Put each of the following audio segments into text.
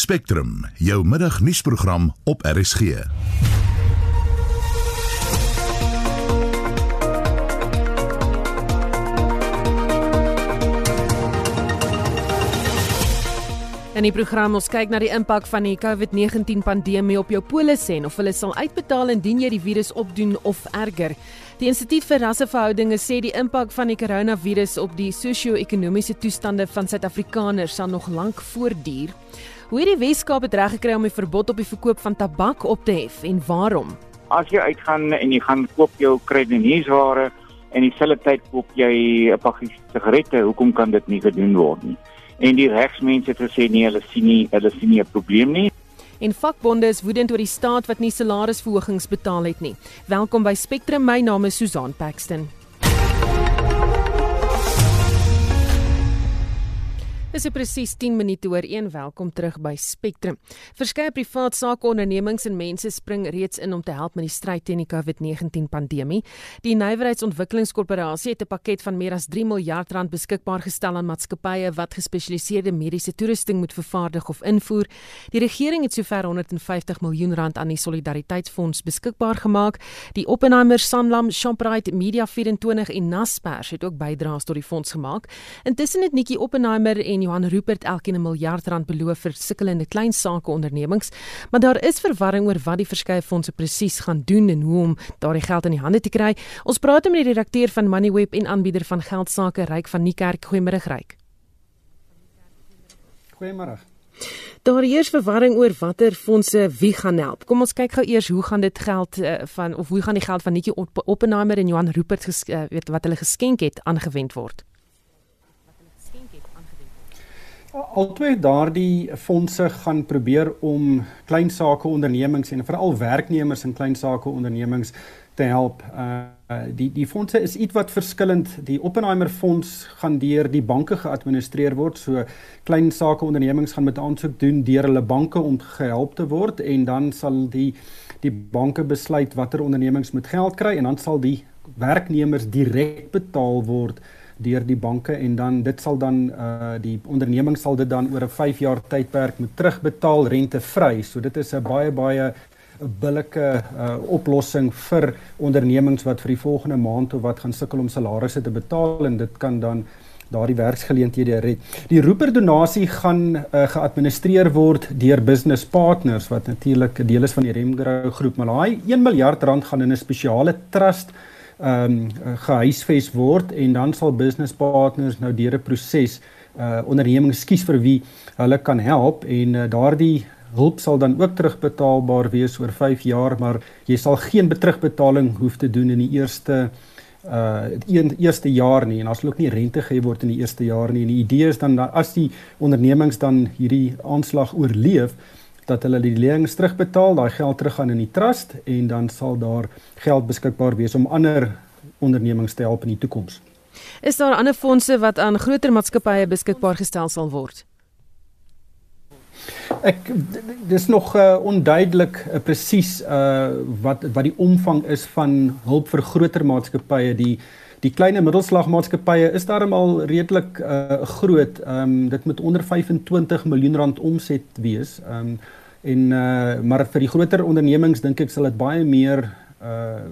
Spectrum, jou middagnuusprogram op RSG. In die program ons kyk na die impak van die COVID-19 pandemie op jou polisse en of hulle sal uitbetaal indien jy die virus opdoen of erger. Die Instituut vir Rasseverhoudinge sê die impak van die koronavirus op die sosio-ekonomiese toestande van Suid-Afrikaners sal nog lank voortduur. Hoe het die Wes-Kaap dit reg gekry om die verbod op die verkoop van tabak op te hef en waarom? As jy uitgaan en jy gaan koop jou kredietware en dieselfde tyd koop jy 'n pakkie sigarette, hoekom kan dit nie gedoen word nie? En die regsmense het gesê nee, hulle sien nie hulle sien nie 'n probleem nie. En vakbonde is woedend oor die staat wat nie salarisverhogings betaal het nie. Welkom by Spectrum, my naam is Susan Paxton. Dis presies 10 minute oor 1. Welkom terug by Spectrum. Verskeie privaat sake ondernemings en mense spring reeds in om te help met die stryd teen die COVID-19 pandemie. Die Nywerheidsontwikkelingskorporasie het 'n pakket van meer as 3 miljard rand beskikbaar gestel aan maatskappye wat gespesialiseerde mediese toerusting moet vervaardig of invoer. Die regering het sover 150 miljoen rand aan die Solidariteitsfonds beskikbaar gemaak. Die Oppenheimer, Sanlam, Shoprite, Media24 en Naspers het ook bydraes tot die fonds gemaak. Intussen het Nikki Oppenheimer en en Johan Rupert elkeen 'n miljard rand beloof vir sukkelende klein sake ondernemings, maar daar is verwarring oor wat die verskeie fondse presies gaan doen en hoe om daardie geld in die hande te kry. Ons praat met die redakteur van Moneyweb en aanbieder van geldsaake Ryk van Niekerk. Goeiemôre Ryk. Goeiemôre. Daar heers verwarring oor watter fondse wie gaan help. Kom ons kyk gou eers hoe gaan dit geld uh, van of hoe gaan die geld van Nikki Oppenheimer en Johan Rupert ges, uh, weet wat hulle geskenk het aangewend word. Altwee daardie fondse gaan probeer om klein sake ondernemings en veral werknemers in klein sake ondernemings te help. Uh die die fondse is ietwat verskillend. Die Oppenheimer fonds gaan deur die banke geadministreer word. So klein sake ondernemings gaan met aansoek doen deur hulle banke om gehelp te word en dan sal die die banke besluit watter ondernemings moet geld kry en dan sal die werknemers direk betaal word deur die banke en dan dit sal dan uh die onderneming sal dit dan oor 'n 5 jaar tydperk moet terugbetaal rentevry. So dit is 'n baie baie billike uh oplossing vir ondernemings wat vir die volgende maand of wat gaan sukkel om salarisse te betaal en dit kan dan daardie werksgeleenthede red. Die roeper donasie gaan uh, geadministreer word deur business partners wat natuurlik 'n deel is van die Remgrow groep, maar daai 1 miljard rand gaan in 'n spesiale trust ehm um, gehuisves word en dan sal business partners nou deur 'n proses uh ondernemings kies vir wie hulle kan help en uh, daardie hulp sal dan ook terugbetaalbaar wees oor 5 jaar maar jy sal geen terugbetaling hoef te doen in die eerste uh een eerste jaar nie en as hulle ook nie rente gegee word in die eerste jaar nie. En die idee is dan as die ondernemings dan hierdie aanslag oorleef dat hulle die lenings terugbetaal, daai geld teruggaan in die trust en dan sal daar geld beskikbaar wees om ander ondernemings te help in die toekoms. Is daar ander fondse wat aan groter maatskappye beskikbaar gestel sal word? Ek dis nog uh, onduidelik uh, presies uh, wat wat die omvang is van hulp vir groter maatskappye die die klein en middelslagmaatskappye is daarmal redelik uh, groot. Ehm um, dit moet onder 25 miljoen rand omset wees. Ehm um, En uh maar vir die groter ondernemings dink ek sal dit baie meer uh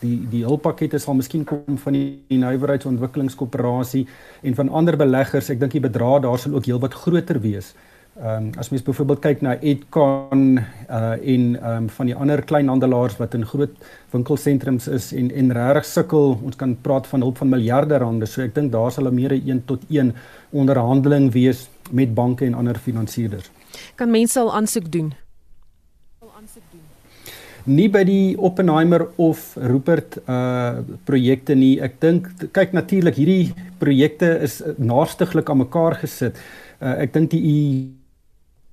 die die hulppakkette sal miskien kom van die, die nywerheidsontwikkelingskoöperasie en van ander beleggers. Ek dink die bedrag daar sal ook heelwat groter wees. Ehm um, as mens byvoorbeeld kyk na Edcon uh en ehm um, van die ander kleinhandelaars wat in groot winkelsentrums is en en regtig sukkel, ons kan praat van hulp van miljarde rande. So ek dink daar sal 'n meer 1 tot 1 onderhandeling wees met banke en ander finansierders. Kan mense al aansoek doen? nie by die Oppenheimer of Rupert uh projekte nie. Ek dink kyk natuurlik hierdie projekte is naarstiglik aan mekaar gesit. Uh ek dink die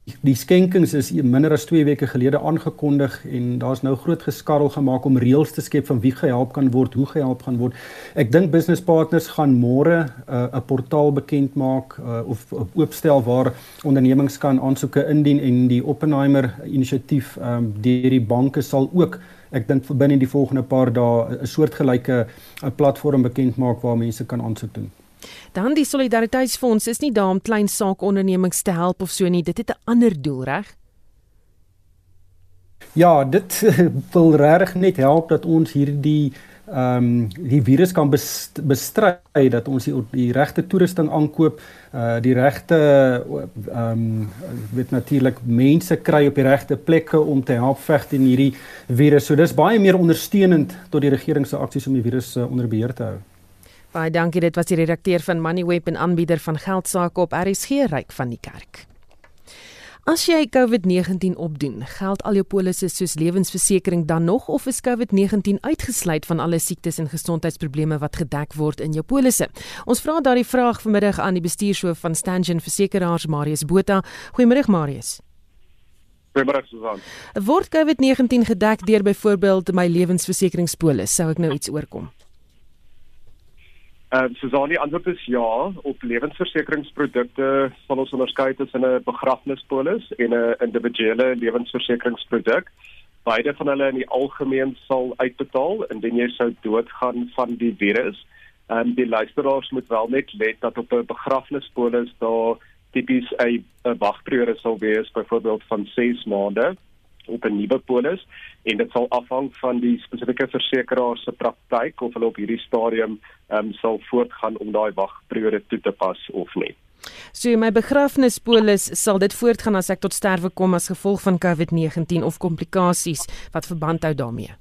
Die skenkings is minder as 2 weke gelede aangekondig en daar's nou groot geskarrel gemaak om reëls te skep van wie gehelp kan word, hoe gehelp gaan word. Ek dink business partners gaan môre uh, 'n portaal bekend maak uh, of oopstel waar ondernemings kan aansoeke indien en die Oppenheimer inisiatief um, deur die banke sal ook ek dink binne die volgende paar dae 'n soortgelyke 'n platform bekend maak waar mense kan aansoek doen. Dan die solidariteitsfonds is nie daar om klein saakondernemings te help of so nie. Dit het 'n ander doel, reg? Ja, dit wil regtig net help dat ons hierdie ehm um, die virus kan bestry dat ons die, die regte toerusting aankoop, uh die regte ehm um, weet natuurlik mense kry op die regte plekke om te help veg teen hierdie virus. So dis baie meer ondersteunend tot die regering se aksies om die virus uh, onder beheer te hou. Baie dankie, dit was die redakteur van Moneyweb en aanbieder van geldsaake op RSG Ryk van die Kerk. As jy COVID-19 opdoen, geld al jou polisse soos lewensversekering dan nog of is COVID-19 uitgesluit van alle siektes en gesondheidsprobleme wat gedek word in jou polisse? Ons vra daardie vraag vanmiddag aan die bestuurshoof van Stangen Versekeraars Marius Botha. Goeiemôre Marius. Goeiemôre Susan. Word COVID-19 gedek deur byvoorbeeld my lewensversekeringspolis? Sou ek nou iets oorkom? Ehm uh, Susanie antwoord is ja, op lewensversekeringsprodukte sal ons onderskei tussen 'n begrafnispolis en 'n individuele lewensversekeringsproduk. Beide van hulle in die algemeen sal uitbetaal indien jy sou doodgaan van die virus. En um, die luisteraars moet wel net let dat op 'n begrafnispolis daar tipies 'n wagperiode sal wees, byvoorbeeld van 6 maande op 'n nuwe polis en dit sal afhang van die spesifieke versekeraar se praktyk of hulle op hierdie stadium um, sal voortgaan om daai wagperiode toe te pas of nie. So my begrafnispolis sal dit voortgaan as ek tot sterwe kom as gevolg van COVID-19 of komplikasies wat verband hou daarmee.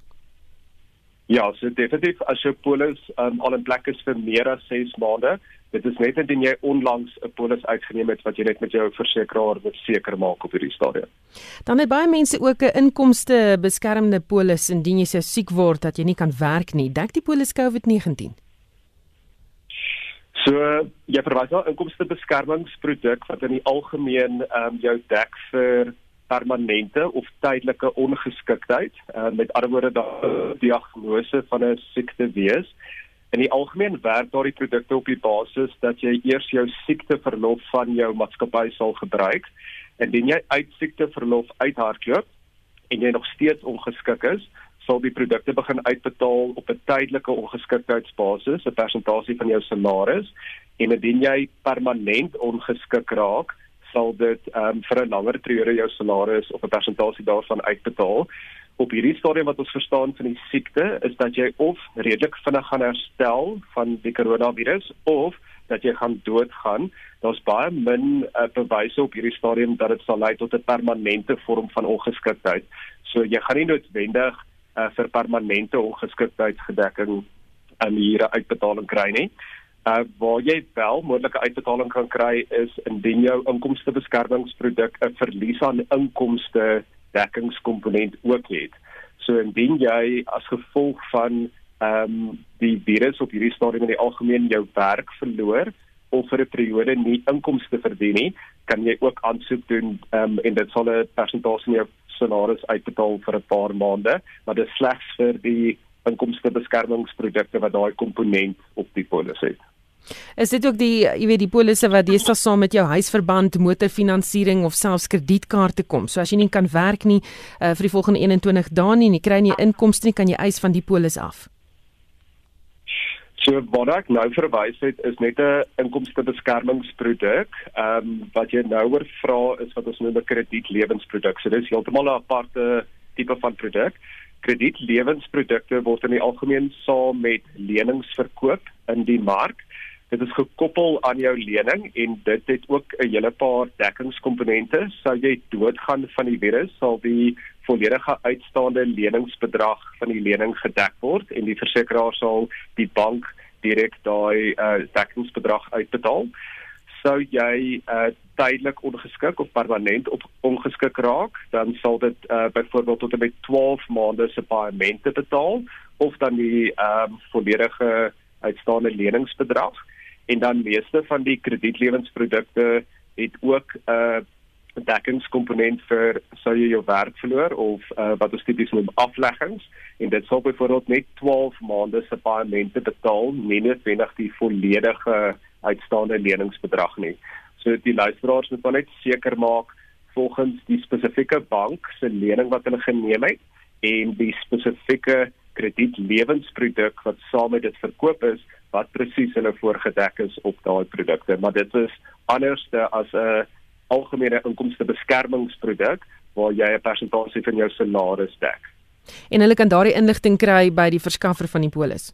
Ja, so definitief as jou polis um, al in plek is vir meer as 6 maande, dit is net indien jy onlangs 'n polis uitgeneem het wat jy net met jou versekeraar moet seker maak op hierdie stadium. Dan het baie mense ook 'n inkomste beskermende polis indien jy siek word dat jy nie kan werk nie. Dek die polis COVID-19? So jy verwys na inkomste beskermingsproduk wat in die algemeen ehm um, jou dek vir permanente of tydelike ongeskiktheid. Uh, met ander woorde daardie diagnose van 'n siekte wees. In die algemeen werk daardie produkte op die basis dat jy eers jou siekteverlof van jou maatskappy sal gebruik. Indien jy uit siekteverlof uithardloop en jy nog steeds ongeskik is, sal die produkte begin uitbetaal op 'n tydelike ongeskiktheidsbasis, 'n persentasie van jou salaris. En indien jy permanent ongeskik raak, sal dit ehm um, vir 'n langer periode jou salaris of 'n persentasie daarvan uitbetaal. Op hierdie stadium wat ons verstaan van die siekte is dat jy of redelik vinnig gaan herstel van die koronavirus of dat jy gaan doodgaan. Daar's baie min uh, bewyse op hierdie stadium dat dit sal lei tot 'n permanente vorm van ongeskiktheid. So jy gaan nie noodwendig uh, vir permanente ongeskiktheidsgedekking aan um, hierdie uitbetaling kry nie. Uh waar jy wel moontlike uitbetaling kan kry is indien jou inkomste beskermingsproduk 'n verlies aan inkomste dekkingskomponent ook het. So indien jy as gevolg van ehm um, die virus op hierdie stadium in die algemeen jou werk verloor of vir 'n periode nie inkomste verdien nie, kan jy ook aansoek doen ehm um, en dit sal 'n persentasie van jou salaris uitbetaal vir 'n paar maande, maar dit slegs vir die inkomste beskermingsprodukte wat daai komponent op die polis het. Is dit ook die jy weet die polisse wat deesdae saam met jou huisverband, motorfinansiering of selfs kredietkaarte kom. So as jy nie kan werk nie uh, vir die volgende 21 dae nie, nie kry jy inkomste nie, kan jy eis van die polis af. So wat ek nou verwys het is net 'n inkomstebeskermingsproduk. Ehm um, wat jy nou oor vra is wat ons noem 'n kredietlewensproduk. So dis heeltemal 'n aparte tipe van produk. Kredietlewensprodukte word in die algemeen saam met lenings verkoop in die mark. Dit is gekoppel aan jou lening en dit het ook 'n hele paar dekkingskomponente. Sou jy doodgaan van die virus, sal die volledige uitstaande leningsbedrag van die lening gedek word en die versekeraar sal die bank direk daai uh, dekkingsbedrag uitbetaal. Sou jy uh, tydelik ongeskik of permanent op ongeskik raak, dan sal dit uh, byvoorbeeld tot en met 12 maande se paaiemente betaal of dan die um, volledige uitstaande leningsbedrag en dan meeste van die kredietlewinsprodukte het ook 'n uh, dekkingskomponent vir sou jy jou werk verloor of uh, wat ons tipies noem afleggings en dit sou byvoorbeeld net 12 maande se paaiemente betaal nie noodwendig die volledige uitstaande leningsbedrag nie. So die luisteraars moet net seker maak volgens die spesifieke bank se lening wat hulle geneem het en die spesifieke kredietlewensproduk wat saam met dit verkoop is wat presies hulle voorgedek is op daai produkte maar dit is anderste as 'n algemene inkomste beskermingsproduk waar jy 'n persentasie van jou salaris dek. En hulle kan daardie inligting kry by die verskaffer van die polis.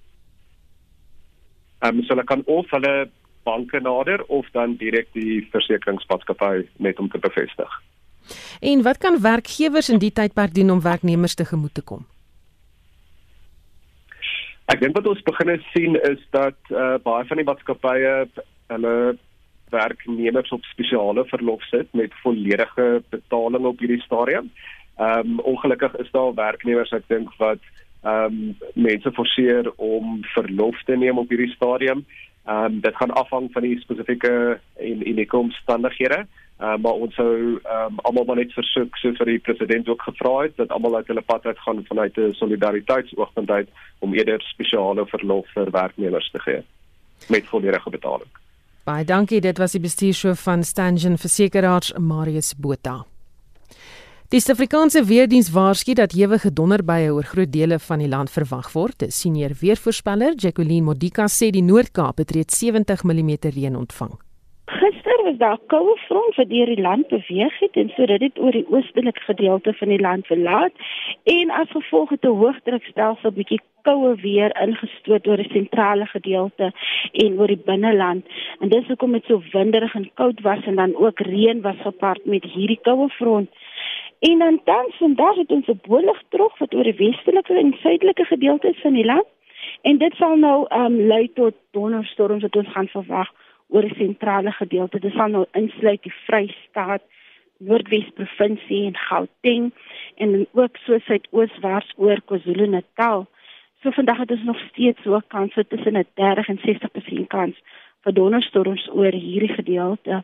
Ehm um, so hulle kan of hulle banke nader of dan direk die versekeringsmaatskappy net om te bevestig. En wat kan werkgewers in die tydperk doen om werknemers te gemoet te kom? Ek dink wat ons begin sien is dat uh, baie van die maatskappye hulle werknemers op spesiale verlof sit met volledige betaling op hierdie stadium. Ehm um, ongelukkig is daar werknemers ek dink wat ehm um, mense forceer om verlof te neem op hierdie stadium. Ehm um, dit gaan afhang van die spesifieke en en die omstandighede. Uh, maar ons sou um, almal maar net versoek soos vir die president ook gevra het dat almal uit hulle pad uit gaan vanuit 'n solidariteitsoogpunt uit om eerder spesiale verlof vir werknemers te gee met volledige betaling. Baie dankie, dit was die bestuurshoof van Stangen Versekeraars Marius Botha. Die Suid-Afrikaanse weerdiens waarsku dat ewige donderbuie oor groot dele van die land verwag word. 'n Senior weervoorspeller, Jacqueline Modika, sê die Noord-Kaap het reeds 70 mm reën ontvang. Gister was daar 'n koue front wat deur die land beweeg het en sodat dit oor die oostelike gedeelte van die land verlaat en as gevolg het 'n hoëdrukstelsel bietjie koue weer ingestoot oor die sentrale gedeelte en oor die binneland. En dis hoekom dit so winderig en koud was en dan ook reën was gepaard met hierdie koue front. En dan tans vandag het ons 'n bolig trog wat oor die westelike en suidelike gedeeltes van die land en dit sal nou ehm um, lei tot donderstorms wat ons gaan verwag oor die sentrale gedeelte. Dit sal nou insluit die Vrystaat, Noordwes provinsie en Gauteng en ook so suidooswaarts oor KwaZulu-Natal. So vandag het ons nog steeds so 'n kans so tussen 'n 30 en 60% kans vir donderstorms oor hierdie gedeelte.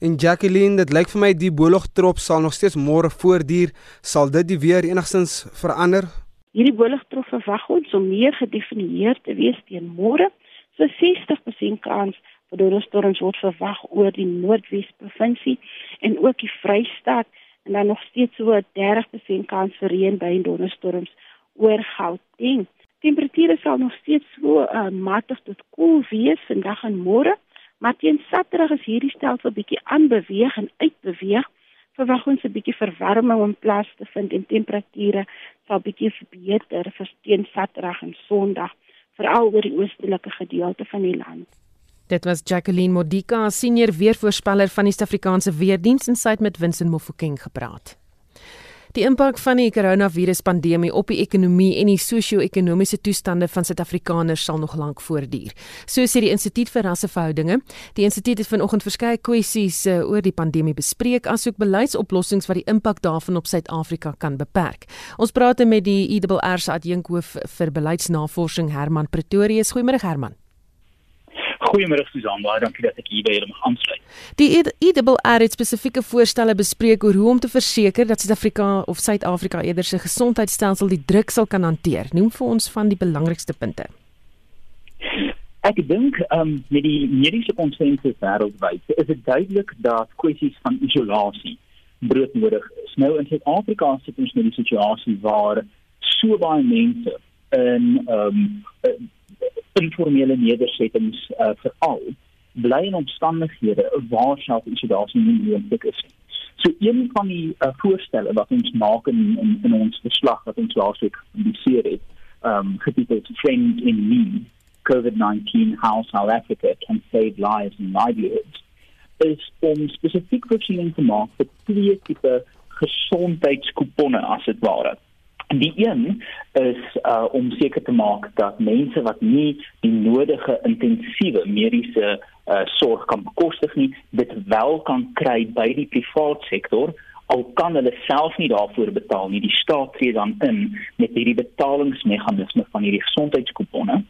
En Jacqueline, dit lyk vir my die boligtrop sal nog steeds môre voortduur. Sal dit die weer enigstens verander? Hierdie boligtrop verwag ons om meer gedefinieer te wees teen môre. So 60% kans vir donderstorms word verwag oor die Noordwes provinsie en ook die Vrystaat en dan nog steeds so 30% kans vir reën by donderstorms oor Gauteng. Temperature sal nog steeds so uh, matig tot koel wees vandag en môre. Maar teen Saterdag is hierdie stelsel bietjie aanbeweeg en uitbeweeg. Verwag ons 'n bietjie verwarming om plaas te vind en temperature sal bietjie verbeter vir teen Saterdag en Sondag, veral oor die oostelike gedeelte van die land. Dit was Jacqueline Modika, senior weervoorspeller van die Suid-Afrikaanse Weerdienste en sy het met Vincent Mofokeng gepraat. Die impak van die koronaviruspandemie op die ekonomie en die sosio-ekonomiese toestande van Suid-Afrikaners sal nog lank voortduur. So sê die Instituut vir Rasseverhoudinge. Die instituut het vanoggend verskeie kwessies uh, oor die pandemie bespreek asook beleidsoplossings wat die impak daarvan op Suid-Afrika kan beperk. Ons praat met die IWR se adjunkhoof vir beleidsnavorsing Herman Pretorius. Goeiemôre Herman. Goeiemôre Susan, baie dankie dat ek hier by julle mag aansluit. Die IWR het spesifieke voorstelle bespreek oor hoe om te verseker dat Suid-Afrika of Suid-Afrika eerder se gesondheidstelsel die druk sal kan hanteer. Noem vir ons van die belangrikste punte. Ek dink um, met die mediese konsensus wêreldwyd is dit duidelik dat kwessies van isolasie broodnodig is. Nou in Suid-Afrika sit ons met 'n situasie waar so baie mense in ehm um, informele nedersettings uh, veral bly in omstandighede waar selfisolasie nie moontlik is. So een van die uh, voorstelle wat ons maak in in, in ons verslag wat ons laasweek gepubliseer het, ehm um, getiteld Friend in Need, COVID-19 How South Africa Can Save Lives and Livelihoods is om spesifiek voorsiening te maak vir twee tipe gesondheidskouponne as dit ware. Die een is uh om seker te maak dat mense wat nie die nodige intensiewe mediese uh sorg kan bekostig nie, dit wel kan kry by die private sektor al kan hulle self nie daarvoor betaal nie. Die staat tree dan in met hierdie betalingsmeganisme van hierdie gesondheidskouponne.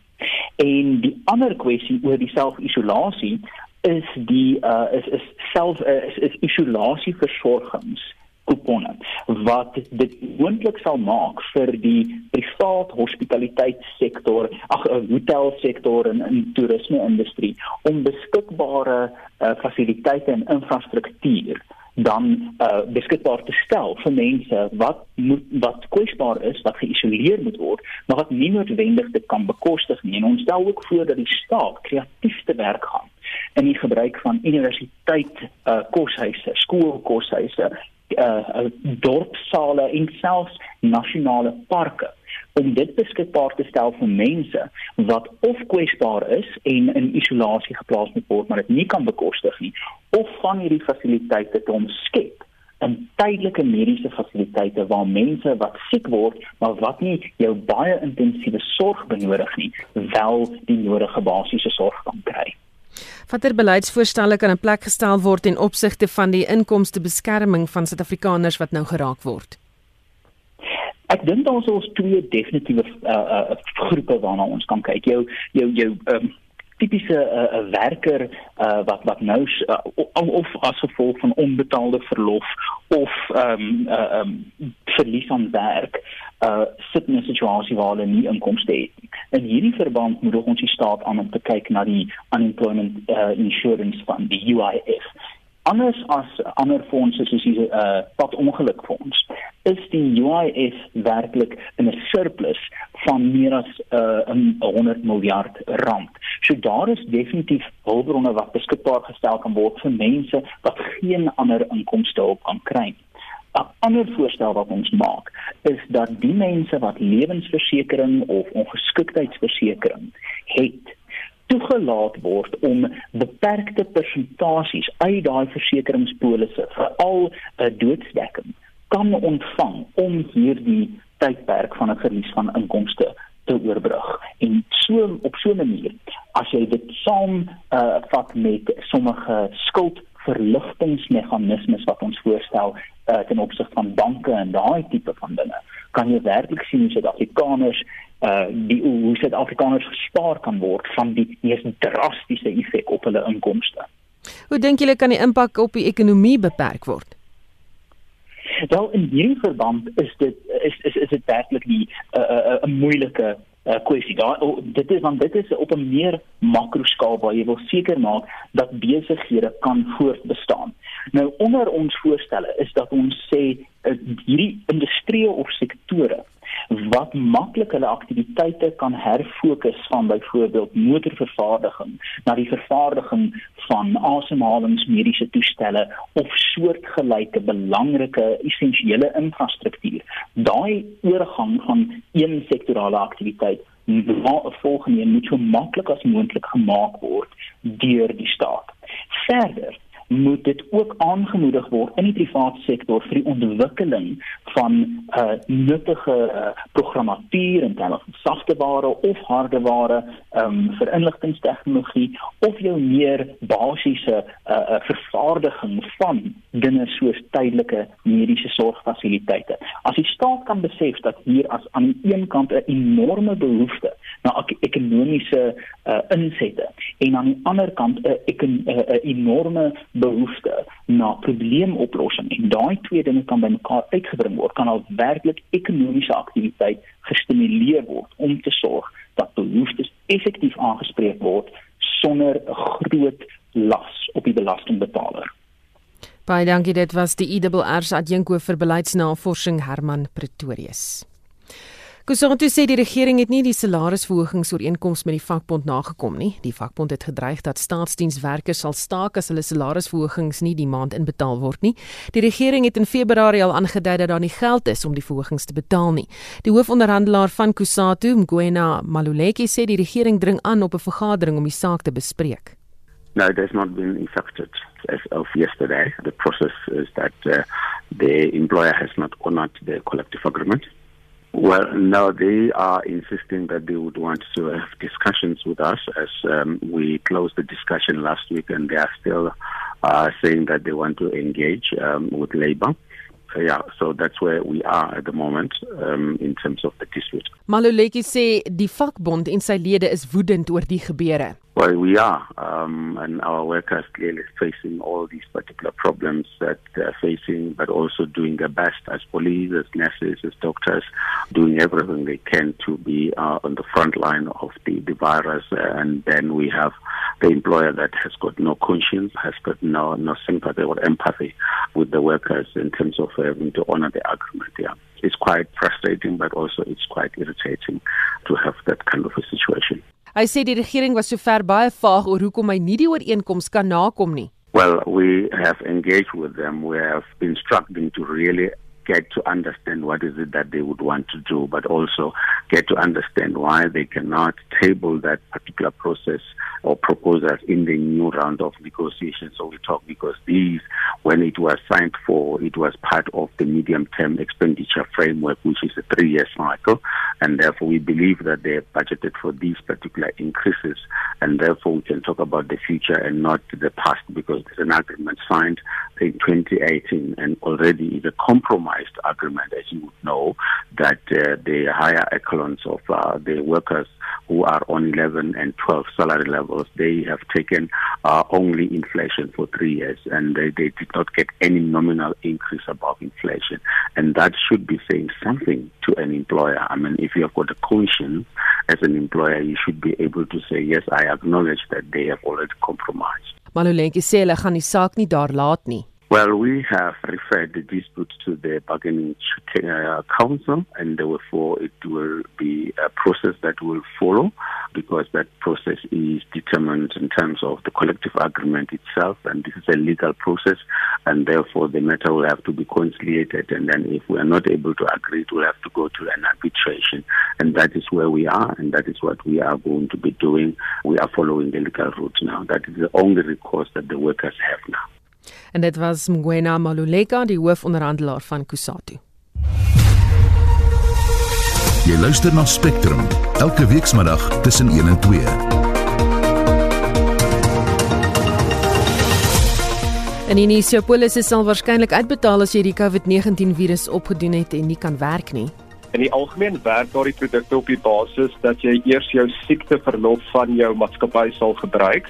En die ander kwessie oor die selfisolasie is die uh is is self uh, is, is isolasie versorgings kuponne wat dit moontlik sal maak vir die privaat hospitaliteitssektor, ag 'n hotelsektor en in toerisme industrie om beskikbare uh, fasiliteite en infrastruktuur dan uh beskikbaar te stel vir mense wat moet wat kwesbaar is, wat geïsoleer moet word, maar wat nie noodwendig dit kan bekostig nie. En ons stel ook voor dat die staat kreatief te werk gaan in die gebruik van universiteit uh koshuise, skoolkoshuise, uh dorpsale en selfs nasionale parke om dit beskikbaar te stel vir mense wat of kwesbaar is en in isolasie geplaas moet word maar dit nie kan bekostig nie of van hierdie fasiliteite te omskep in tydelike mediese fasiliteite waar mense wat siek word maar wat nie jou baie intensiewe sorg benodig nie wel die nodige basiese sorg kan kry. Watter beleidsvoorstelle kan in plek gestel word in opsigte van die inkomste beskerming van Suid-Afrikaners wat nou geraak word? Ek dink daar is ons twee definitiewe uh, uh, groepe waarna ons kan kyk. Jou jou jou um, tipiese uh, werker uh, wat wat nou uh, of as gevolg van onbetaalde verlof of ehm um, uh, um, verlies aan werk uh sit in 'n situasie waar hulle nie inkomste het. In hierdie verband moet ons die staat aan om te kyk na die unemployment uh, insurance fund, die UIF anders as ander fondse soos die uh pad ongelukfonds is die UIF werklik in 'n surplus van meer as uh 100 miljard rand. So daar is definitief hulpbronne wat beskikbaar gestel kan word vir mense wat geen ander inkomste op kan kry. 'n Ander voorstel wat ons maak is dat die mense wat lewensversekering of ongeskiktheidsversekering het toegelaat word om beperkte persentasies uit daai versekeringspolisse veral 'n doodsdekking kan ontvang om hierdie tydperk van 'n verlies van inkomste te oorbrug. En so op so 'n manier as jy dit saam uh, vat met sommige skuldverligtingmeganismes wat ons voorstel uh, ten opsigte van banke en daai tipe van dinge, kan jy werklik sien hoe Suid-Afrikaners uh die hoe Suid-Afrikaners gespaar kan word van die mees drastiese effek op hulle inkomste. Hoe dink julle kan die impak op die ekonomie beperk word? Wel in hierdie verband is dit is is is dit werklik die 'n uh, uh, uh, moeilike uh, kwessie. Daar oh, dit is want dit is op 'n meer makroskaal waar jy wil seker maak dat besighede kan voortbestaan. Nou onder ons voorstelle is dat ons sê uh, hierdie industrieë of sektore wat maklik hulle aktiwiteite kan herfokus van byvoorbeeld motorvervaardiging na die vervaardiging van asemhalingsmediese toestelle of soortgelyke belangrike essensiële infrastruktuur. Daai oorgang van een sektorale aktiwiteit na 'n volgende moet so maklik as moontlik gemaak word deur die staat. Verder moet dit ook aangemoedig word in die private sektor vir die ontwikkeling van uh nuttige uh, programmatuur en dan of sagte ware of harde ware um vir inligtingstegnologie of jou meer basiese uh, uh vervaardiging van dinge soos tydelike mediese sorgfasiliteite. As die staat kan besef dat hier as aan die een kant 'n enorme behoefte na ekonomiese uh insette en aan die ander kant 'n 'n enorme behoefte na probleemoplossing en daai twee dinge kan bymekaar uitgebring word kan al werklik ekonomiese aktiwiteit gestimuleer word om te sorg dat behoeftes effektief aangespreek word sonder 'n groot las op die belastingbetaler. Baie dankie dit was die IWR se adjunko vir beleidsnavorsing Herman Pretorius. Kusonto sê die regering het nie die salarisverhogingsooreenkoms met die vakbond nagekom nie. Die vakbond het gedreig dat staatsdienswerkers sal staak as hulle salarisverhogings nie die maand inbetaal word nie. Die regering het in Februarie al aangedui dat daar nie geld is om die verhogings te betaal nie. Die hoofonderhandelaar van Kusatu, Mgwena Maluleki, sê die regering dring aan op 'n vergadering om die saak te bespreek. No, there's not been effected as of yesterday. The process is that uh, the employer has not honored the collective agreement. Well, no, they are insisting that they would want to have discussions with us as um, we closed the discussion last week, and they are still uh, saying that they want to engage um, with Labour. So, yeah, so that's where we are at the moment um, in terms of the dispute. Maluleki sê die vakbond en sy lede is woedend oor die gebeure. Well, we are, um, and our workers clearly facing all these particular problems that they're facing, but also doing their best as police, as nurses, as doctors, doing everything they can to be uh, on the front line of the, the virus. And then we have the employer that has got no conscience, has got no no sympathy or empathy with the workers in terms of having to honor the agreement. Yeah, it's quite frustrating, but also it's quite irritating to have that kind of a situation. Hy sê die regering was sover baie vaag oor hoekom hy nie die ooreenkoms kan nakom nie. Well, we have engaged with them. We have instructed them to really get to understand what is it that they would want to do, but also get to understand why they cannot table that particular process or proposals in the new round of negotiations. So we talk because these, when it was signed for, it was part of the medium-term expenditure framework, which is a three-year cycle, and therefore we believe that they have budgeted for these particular increases, and therefore we can talk about the future and not the past because there's an agreement signed in 2018 and already is a compromised agreement, as you would know, that uh, the higher echelons of uh, the workers who are on 11 and 12 salary levels, they have taken uh, only inflation for three years and they, they did not get any nominal increase above inflation. And that should be saying something to an employer. I mean, if you have got a conscience as an employer, you should be able to say, yes, I acknowledge that they have already compromised. Maluleke sê hulle gaan die saak nie daar laat nie. Well, we have referred the dispute to the bargaining uh, council, and therefore it will be a process that will follow because that process is determined in terms of the collective agreement itself, and this is a legal process, and therefore the matter will have to be conciliated, and then if we are not able to agree, it will have to go to an arbitration, and that is where we are, and that is what we are going to be doing. We are following the legal route now. That is the only recourse that the workers have now. En dit was Mgwena Maluleka, die hoofonderhandelaar van Kusatu. Jy luister na Spectrum elke weekmiddag tussen 1 en 2. En in Isiopolis sal waarskynlik uitbetaal as jy die COVID-19 virus opgedoen het en nie kan werk nie. In die algemeen werk daardie produkte op die basis dat jy eers jou siekteverlof van jou maatskappy sal gebruik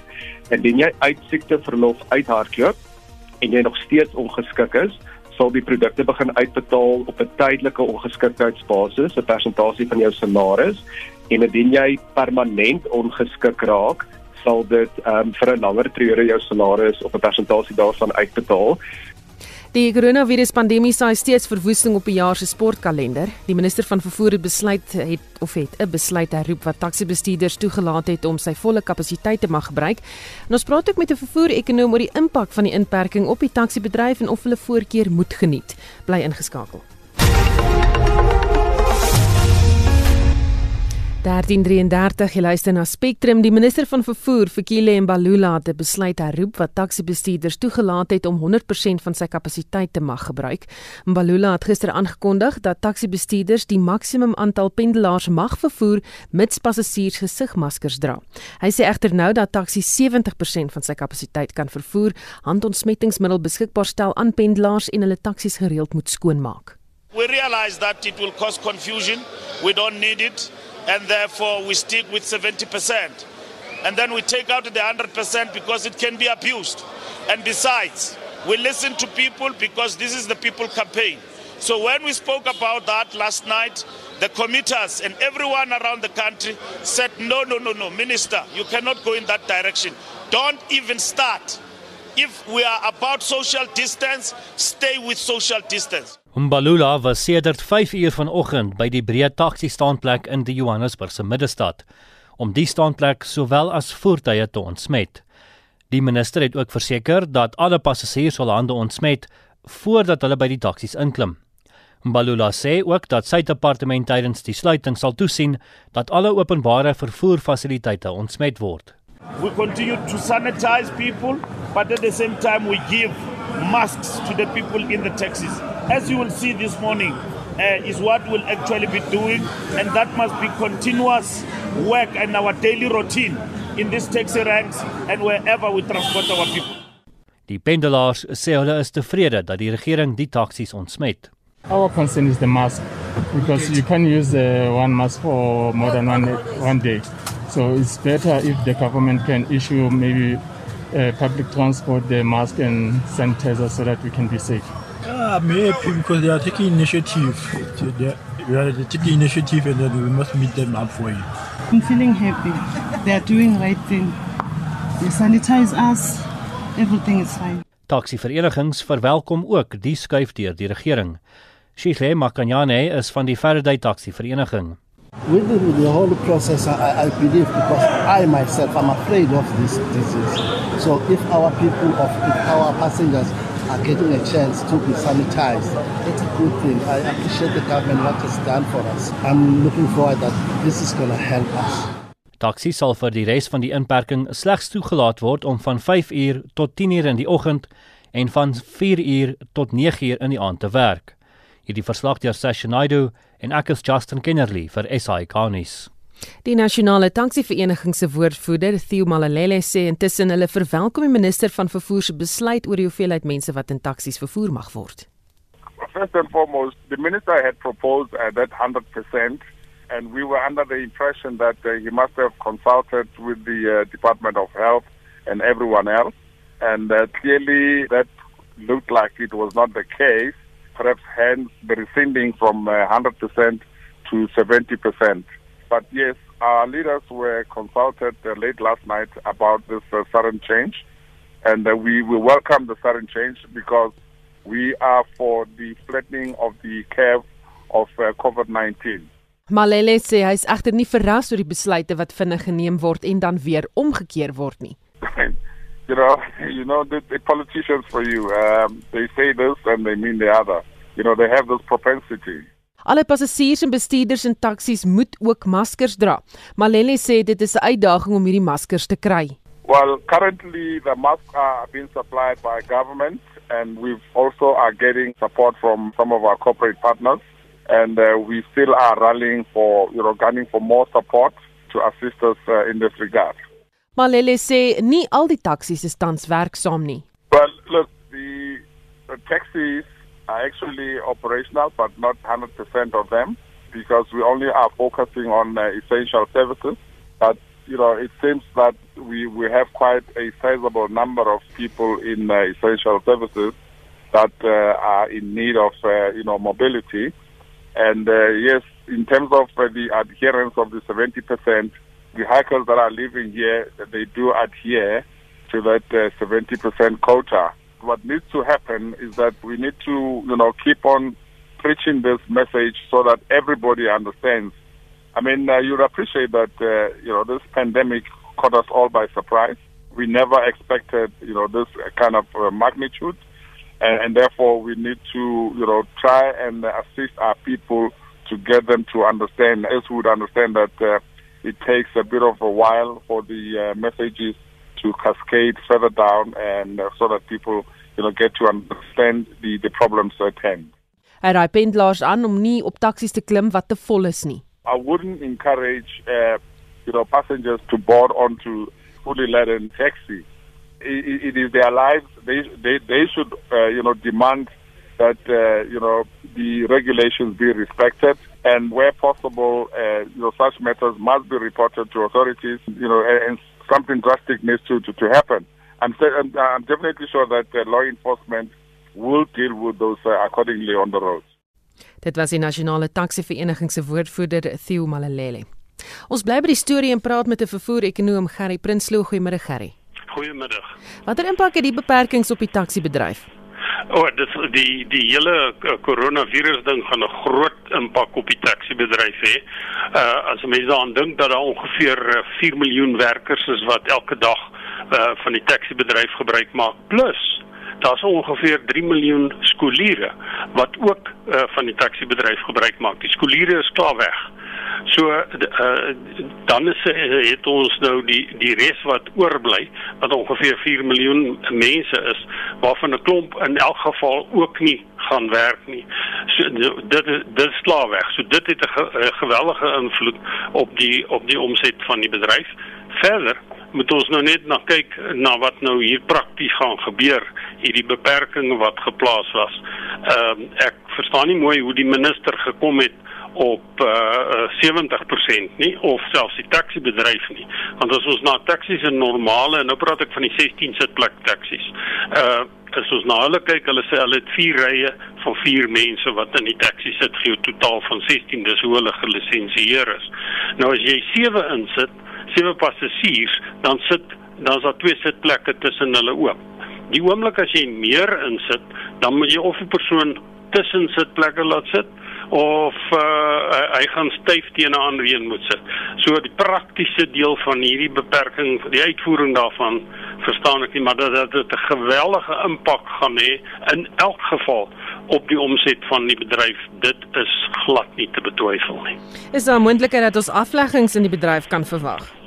en indien jy uit siekteverlof uithardloop en jy nog steeds ongeskik is, sal die produkte begin uitbetaal op 'n tydelike ongeskiktheidsbasis, 'n persentasie van jou salaris en indien jy permanent ongeskik raak, sal dit um, vir 'n langer periode jou salaris op 'n persentasie daarvan uitbetaal. Die koronaviruspandemie saai steeds verwoesting op die jaar se sportkalender. Die minister van vervoer het besluit het of het 'n besluit herroep wat taxi-bestuurders toegelaat het om sy volle kapasiteit te mag gebruik. En ons praat ook met 'n vervoer-ekonoom oor die impak van die inperking op die taxi-bedryf en of hulle voorkeur moet geniet. Bly ingeskakel. 1333 jy luister na Spectrum die minister van vervoer Fikile Mbalula het besluit herroep wat taxi-bestuurders toegelaat het om 100% van sy kapasiteit te mag gebruik. Mbalula het gister aangekondig dat taxi-bestuurders die maksimum aantal pendelaars mag vervoer mits passasiers gesigmaskers dra. Hy sê egter nou dat taxi 70% van sy kapasiteit kan vervoer, handontsmettingsmiddel beskikbaar stel aan pendelaars en hulle taksies gereeld moet skoonmaak. We realize that it will cause confusion. We don't need it. And therefore we stick with 70%. And then we take out the 100% because it can be abused. And besides, we listen to people because this is the people campaign. So when we spoke about that last night, the committers and everyone around the country said, no, no, no, no, minister, you cannot go in that direction. Don't even start. If we are about social distance, stay with social distance. Mbalula was sedert 5 uur vanoggend by die breë taxi staanplek in die Johannesburgse middestad om die staanplek sowel as voertuie te ontsmet. Die minister het ook verseker dat alle passasiers hul hande ontsmet voordat hulle by die taksies inklim. Mbalula sê ook dat sy departement tydens die sluiting sal toesien dat alle openbare vervoerfasiliteite ontsmet word. We continue to sanitize people, but at the same time we give masks to the people in the taxis. as you will see this morning, uh, is what we'll actually be doing, and that must be continuous work and our daily routine in these taxi ranks and wherever we transport our people. Die pendelaars sê hulle is tevrede dat die regering die taksies ontsmet. Our concern is the mask because you can use uh, one mask for more than one one day. So it's better if the government can issue maybe uh, public transport the mask and sanitizer so that we can be safe. I'm happy because they are taking initiative. They are taking initiative and we must meet them up for it. I'm feeling happy. They are doing right thing. They sanitize us. Everything is fine. Taksiverenigings verwelkom ook die skuif deur die regering. Shile Makanyane is van die Faraday Taxi Vereniging. With the, with the whole process, I, I believe because I myself am afraid of this disease. So if our people, of if our passengers are getting a chance to be sanitized, it's a good thing. I appreciate the government what has done for us. I'm looking forward that this is going to help us. Taxi sal vir die res van die inperking slegs toegelaat word om van 5 uur tot 10 uur in die oggend en van 4 uur tot 9 uur in die aand te werk. Hierdie verslag deur Sashanaidu en ek is Justin Kennerly vir SI Garnis. Die nasionale taksivereniging se woordvoerder, Theo Malalele, sê intussen hulle verwelkom die minister van vervoer se besluit oor die hoeveelheid mense wat in taksies vervoer mag word. First and foremost, the minister had proposed uh, that 100% and we were under the impression that uh, he must have consulted with the uh, Department of Health and everyone else and uh, clearly that looked like it was not the case perhaps hence the rescinding from uh, 100% to 70%. But yes, our leaders were consulted uh, late last night about this uh, sudden change, and uh, we will welcome the sudden change because we are for the flattening of the curve of uh, COVID-19. Malele sê hy is egter nie verras oor die besluite wat vinnig geneem word en dan weer omgekeer word nie. you know, you know the, the politicians for you, um, they say this and they mean the other. You know, they have this propensity. Alle passasiers en bestuurders in taksies moet ook maskers dra. Malele sê dit is 'n uitdaging om hierdie maskers te kry. Well, currently the masks are being supplied by government and we've also are getting support from some of our corporate partners and uh, we still are rallying for, you know, gunning for more support to assist us uh, in this regard. Malele sê nie al die taksies is tans werksaam nie. Well, look, the, the taxis are actually operational, but not 100% of them because we only are focusing on uh, essential services. But, you know, it seems that we, we have quite a sizable number of people in uh, essential services that uh, are in need of, uh, you know, mobility. And uh, yes, in terms of uh, the adherence of the 70%, the hikers that are living here, they do adhere to that uh, 70% quota. What needs to happen is that we need to, you know, keep on preaching this message so that everybody understands. I mean, uh, you'd appreciate that, uh, you know, this pandemic caught us all by surprise. We never expected, you know, this kind of uh, magnitude. And, and therefore, we need to, you know, try and assist our people to get them to understand, as would understand that uh, it takes a bit of a while for the uh, messages to cascade further down and uh, so that people you know get to understand the the problems at hand. Hy raai pendelaars aan om nie op taksies te klim wat te vol is nie. I wouldn't encourage uh, you know passengers to board onto fully laden taxi. It, it is their lives. They they they should uh, you know demand that uh, you know the regulations be respected and where possible, uh, you know, such matters must be reported to authorities, you know, and something drastic needs to, to, to happen. I'm, I'm, I'm definitely sure that uh, law enforcement will deal with those uh, accordingly on the roads. Dit was die nasionale taksivereniging se woordvoerder Theo Malalele. Ons bly by die storie en praat met 'n vervoer-ekonoom Gerry Prinsloo. Goeiemôre Gerry. Goeiemiddag. Watter impak het die beperkings op die taksibedryf? O, oh, dit die die hele koronavirus ding gaan 'n groot impak op die taxibedryf hê. Uh as mense daaraan dink dat daar ongeveer 4 uh, miljoen werkers is wat elke dag uh van die taxibedryf gebruik maak plus daar's ongeveer 3 miljoen skooliere wat ook uh, van die taxibedryf gebruik maak. Die skooliere is klaar weg. So uh, dan is het ons nou die die res wat oorbly wat ongeveer 4 miljoen mense is waarvan 'n klomp in elk geval ook nie gaan werk nie. So dit dit klaar weg. So dit het 'n ge, geweldige invloed op die op die omset van die bedryf. Verder moet ons nou net na kyk na wat nou hier prakties gaan gebeur hierdie beperkings wat geplaas was. Ehm uh, ek verstaan nie mooi hoe die minister gekom het op uh, 70% nie of selfs die taxibedryf nie. Want as ons na taksies en normale en nou praat ek van die 16 sitplek taksies. Uh as ons na hulle kyk, hulle sê hulle het 4 rye van 4 mense wat in die taxi sit, gee 'n totaal van 16, dis hoe hulle gelisensieer is. Nou as jy 7 insit, sewe passasiers, dan sit dan is daar twee sitplekke tussen hulle oop. Die oomblik as jy meer insit, dan moet jy of 'n persoon tussen sitplekke laat sit of uh, hy gaan styf teen 'n ander een moet sit. So die praktiese deel van hierdie beperking, die uitvoering daarvan verstaan ek nie, maar dat dit 'n geweldige impak gaan hê in elk geval op die omset van die bedryf. Dit is glad nie te betwyfel nie. Is daar moontlikheid dat ons afleggings in die bedryf kan verwag?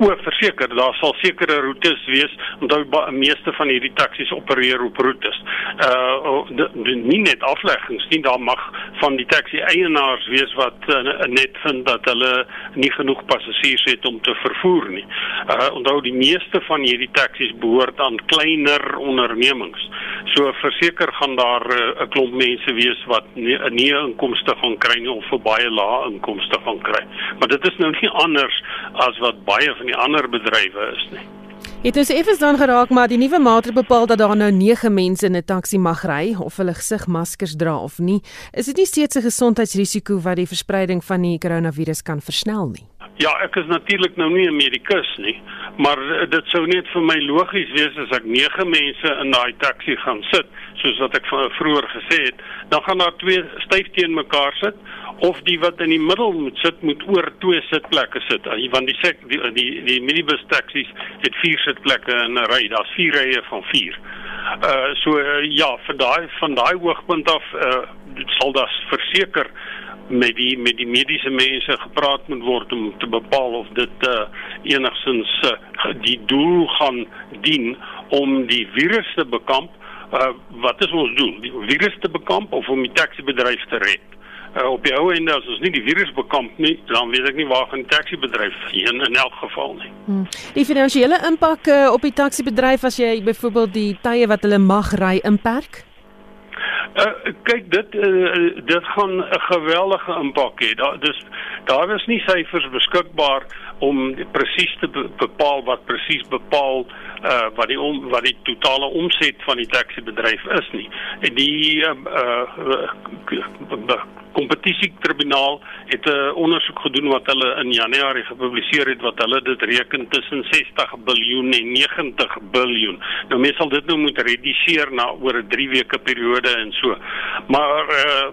O, verseker, daar sal sekere roetes wees, onthou meeste van hierdie taksies opereer op roetes. Uh de, de, nie net afleggings nie, daar mag van die taxi eienaars wees wat uh, net vind dat hulle nie genoeg passasiers het om te vervoer nie. Uh onthou die meeste van hierdie taksies behoort aan kleiner ondernemings. So verseker gaan daar 'n uh, klomp mense wees wat nie 'n inkomste gaan kry nie of 'n baie lae inkomste gaan kry. Maar dit is nou nie anders as wat baie van die ander bedrywe is nie. Het ons effens dan geraak maar die nuwe maatreël bepaal dat daar nou 9 mense in 'n taxi mag ry of hulle gesigmaskers dra of nie. Is dit nie steeds 'n gesondheidsrisiko wat die verspreiding van die koronavirus kan versnel nie? Ja, ek is natuurlik nou nie 'n medikus nie, maar eh, dit sou net vir my logies wees as ek 9 mense in daai taxi gaan sit, soos wat ek vroeër gesê het, dan gaan daar twee styf teen mekaar sit of die wat in die middel moet sit moet oor twee sitplekke sit want die sek, die die, die minibus taksies het vier sitplekke in 'n ry daar's vier rye van vier. Uh so uh, ja van daai van daai hoogtepunt af uh sal das verseker met die met die mediese mense gepraat moet word om te bepaal of dit uh enigstens uh, die doel gaan dien om die virus te bekamp uh wat is ons doel die virus te bekamp of om die taxibedryf te red uh, op die ou end as ons nie die virus bekamp nie, dan weet ek nie waar gaan die taxibedryf heen in elk geval nie. Hmm. Die finansiële impak uh, op die taxibedryf as jy byvoorbeeld die tye wat hulle mag ry inperk? Uh, kyk dit uh, dit gaan 'n geweldige impak hê. Daar dis daar is nie syfers beskikbaar om presies te bepaal wat presies bepaal uh wat die om, wat die totale omset van die taxibedryf is nie. En die uh uh kompetisietribunaal het 'n ondersoek gedoen wat hulle in Januarie gepubliseer het wat hulle dit reken tussen 60 biljoen en 90 biljoen. Nou mens sal dit nou moet rediseer na oor 'n 3 weke periode en so. Maar uh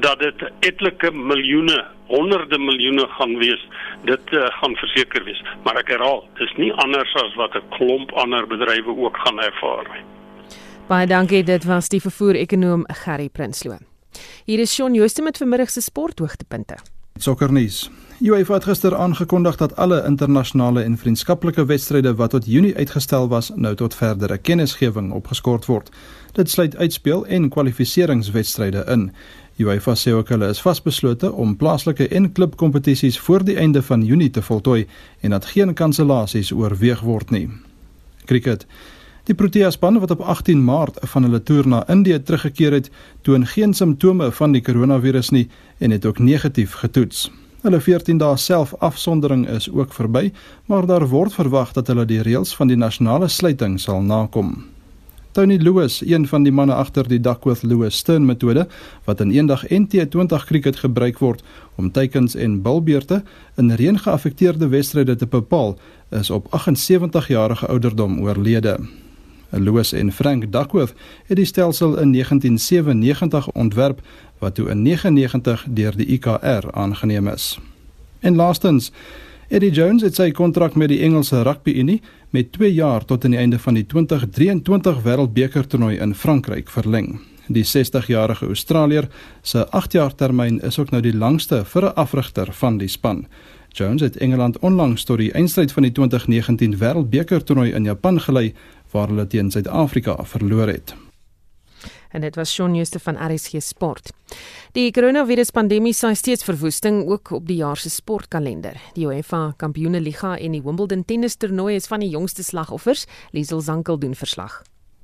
dat dit etlike miljoene, honderde miljoene gaan wees, dit uh, gaan verseker wees. Maar ek herhaal, dis nie anders as wat 'n klomp ander bedrywe ook gaan ervaar nie. Baie dankie, dit was die vervoer-ekonoom Gerry Prinsloo. Hier is Shaun Jooste met vanmiddag se sporthoogtepunte. Sokkernuus. UEFA het gister aangekondig dat alle internasionale en vriendskaplike wedstryde wat tot Junie uitgestel was, nou tot verdere kennisgewing opgeskort word. Dit sluit uitspeel en kwalifikasiewedstryde in. UEFA sê ook hulle is vasbeslote om plaaslike en klubkompetisies voor die einde van Junie te voltooi en dat geen kansellasies oorweeg word nie. Cricket. Die Protea span wat op 18 Maart van hulle toer na Indië teruggekeer het, toon geen simptome van die koronavirus nie en het ook negatief getoets. Hulle 14 dae selfafsondering is ook verby, maar daar word verwag dat hulle die reëls van die nasionale sluiting sal nakom. Tony Lewis, een van die manne agter die Duckworth Lewis Stern metode wat in eendag NT20 cricket gebruik word om teikens en bilbeerte in reëngeaffekteerde wedstryde te bepaal, is op 78 jarige ouderdom oorlede. Louis en Frank Duckworth het die stelsel in 1997 ontwerp wat toe in 99 deur die IKR aangeneem is. En laastens, Eddie Jones het sy kontrak met die Engelse Rugby Unie met 2 jaar tot aan die einde van die 2023 Wêreldbeker toernooi in Frankryk verleng. Die 60-jarige Australier se 8-jaar termyn is ook nou die langste vir 'n afrigter van die span. Jones het Engeland onlangs tot die eindstryd van die 2019 Wêreldbeker toernooi in Japan gelei waar hulle teen Suid-Afrika verloor het. En dit was Shaun Jooste van RSG Sport. Die koronaviruspandemie saai steeds verwoesting ook op die jaar se sportkalender. Die UEFA Kampioenligga en die Wimbledon tennistoernooi is van die jongste slagoffers, Liesel Zankel doen verslag.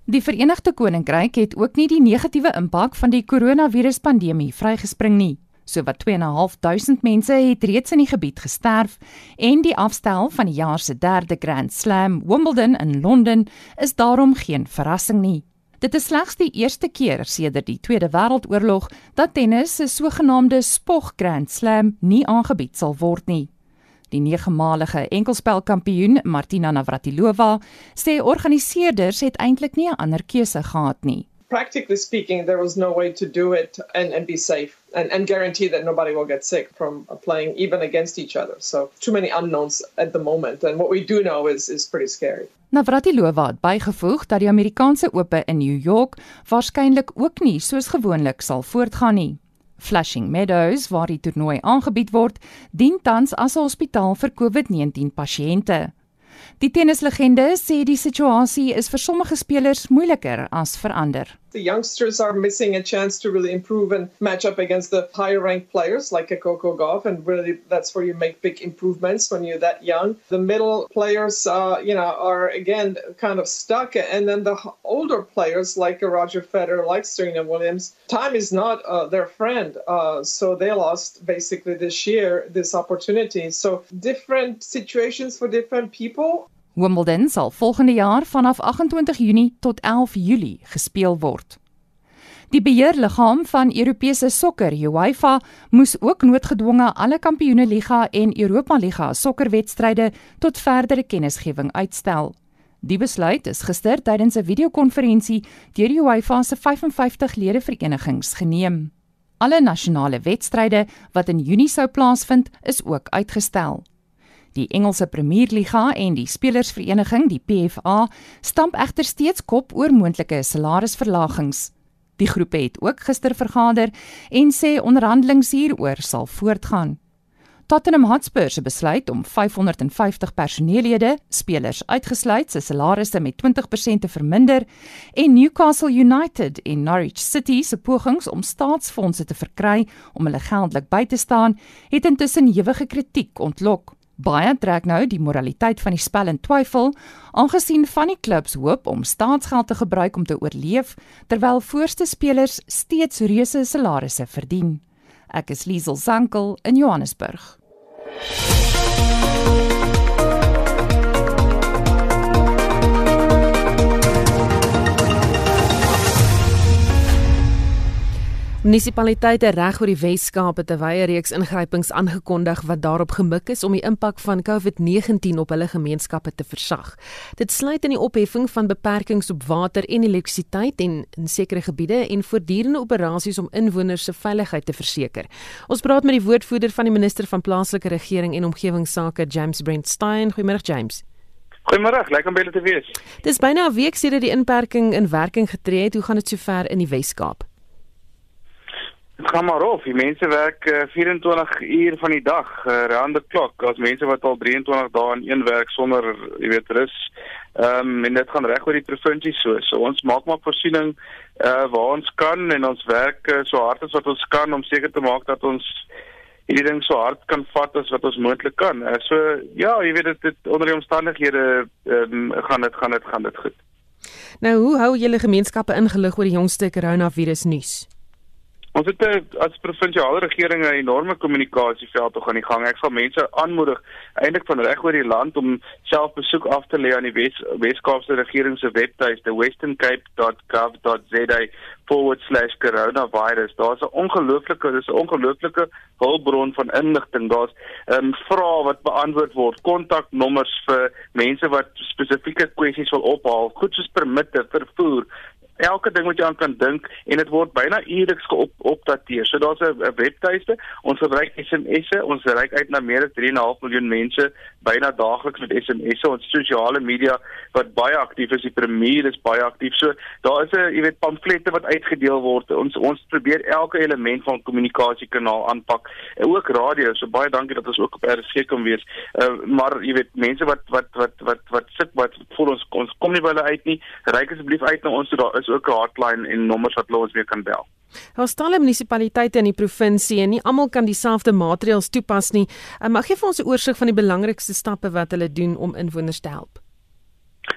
Die Verenigde Koninkryk het ook nie die negatiewe impak van die koronaviruspandemie vrygespring nie. Sowat 2.500 mense het reeds in die gebied gesterf en die afstel van die jaar se derde Grand Slam, Wimbledon in Londen, is daarom geen verrassing nie. Dit is slegs die eerste keer sedert die Tweede Wêreldoorlog dat tennis 'n sogenaamde spog Grand Slam nie aangebied sal word nie. Die negemaalige enkelspelkampioen Martina Navratilova sê organiseerders het eintlik nie 'n ander keuse gehad nie. Practically speaking, there was no way to do it and, and be safe and, and guarantee that nobody will get sick from playing even against each other. So, too many unknowns at the moment. And what we do know is, is pretty scary. Navratilova het bygevoeg dat die Amerikaanse Ope in New York waarskynlik ook nie soos gewoonlik sal voortgaan nie. Flushing Meadows, waar die toernooi aangebied word, dien tans as 'n hospitaal vir COVID-19 pasiënte. Die tennislegende sê die situasie is vir sommige spelers moeiliker as vir ander. The youngsters are missing a chance to really improve and match up against the higher ranked players like a Coco Golf and really that's where you make big improvements when you're that young. The middle players uh, you know are again kind of stuck and then the older players like a Roger Federer like Serena Williams time is not uh, their friend uh, so they lost basically this year this opportunity. So different situations for different people Wimbledon sal volgende jaar vanaf 28 Junie tot 11 Julie gespeel word. Die beheerliggaam van Europese sokker, UEFA, moes ook noodgedwonge alle Kampioenligga en Europa Liga sokkerwedstryde tot verdere kennisgewing uitstel. Die besluit is gister tydens 'n videokonferensie deur die UEFA se 55 lede verenigings geneem. Alle nasionale wedstryde wat in Junie sou plaasvind, is ook uitgestel. Die Engelse Premierliga en die Spelersvereniging, die PFA, stamp egter steeds kop oor moontlike salarisverlagings. Die groepe het ook gister vergader en sê onderhandelinge hieroor sal voortgaan. Tottenham Hotspur se besluit om 550 personeellede, spelers uitgesluit, se salarisse met 20% te verminder en Newcastle United en Norwich City se pogings om staatsfondse te verkry om hulle geldelik by te staan, het intussen ewige kritiek ontlok. Baie trek nou die moraliteit van die spel in twyfel, aangesien van die klubs hoop om staatsgeld te gebruik om te oorleef, terwyl voorste spelers steeds reuse salarisse verdien. Ek is Liesel Sankel in Johannesburg. Munisipaliteite reg oor die Wes-Kaap het 'n wye reeks ingrypings aangekondig wat daarop gemik is om die impak van COVID-19 op hulle gemeenskappe te versag. Dit sluit in die opheffing van beperkings op water en elektrisiteit en in sekere gebiede en voortdurende operasies om inwoners se veiligheid te verseker. Ons praat met die woordvoerder van die minister van plaaslike regering en omgewingsake, James Brent Stein. Goeiemôre James. Goeiemôre, lekker om by julle te wees. Dis byna 'n week sedert die inperking in werking getree het. Hoe gaan dit sover in die Wes-Kaap? Dit gaan maar of. Die mense werk uh, 24 uur van die dag, uh, round the clock. Daar's mense wat al 23 dae in een werk sonder, jy weet, rus. Ehm um, en dit gaan reg oor die provinsie so. So ons maak maar voorsiening uh waar ons kan en ons werk uh, so hard as wat ons kan om seker te maak dat ons hierdie ding so hard kan vat as wat ons moontlik kan. Uh, so ja, jy weet dit, dit onder die omstandighede um, gaan dit gaan dit gaan dit goed. Nou, hoe hou julle gemeenskappe ingelig oor die jongste coronavirus nuus? Ons het eh, as provinsiale regering 'n enorme kommunikasieveld tog aan die gang. Ek sal mense aanmoedig eintlik van reg oor die land om self besoek af te lê aan die Wes Weskaapse regering se webtuiste westerncape.gov.za/coronavirus. Daar's 'n ongelooflike, dis 'n ongelooflike hulpbron van inligting. Daar's ehm um, vrae wat beantwoord word, kontaknommers vir mense wat spesifieke kwessies wil ophaal, goed soos permitte, vervoer, elke ding wat jy aan kan dink en dit word byna uuriks geopdateer. So daar's 'n webtuiste. Ons gebruik SMS'e. Ons reik uit na meer as 3.5 miljoen mense byna daagliks met SMS'e. Ons sosiale media wat baie aktief is. Die premier is baie aktief. So daar is 'n, jy weet, pamflette wat uitgedeel word. Ons ons probeer elke element van kommunikasiekanaal aanpak. En ook radio. So baie dankie dat ons ook op RC kan wees. Uh, maar jy weet, mense wat wat wat wat wat sit wat vir ons ons kom nie by hulle uit nie. Ryk asseblief uit na ons so daar is ook 'n hotline en nommers wat ons weer kan bel. Daar staan munisipaliteite in die provinsie en nie almal kan dieselfde maatreëls toepas nie. Mag jy vir ons 'n oorsig van die belangrikste stappe wat hulle doen om inwoners te help?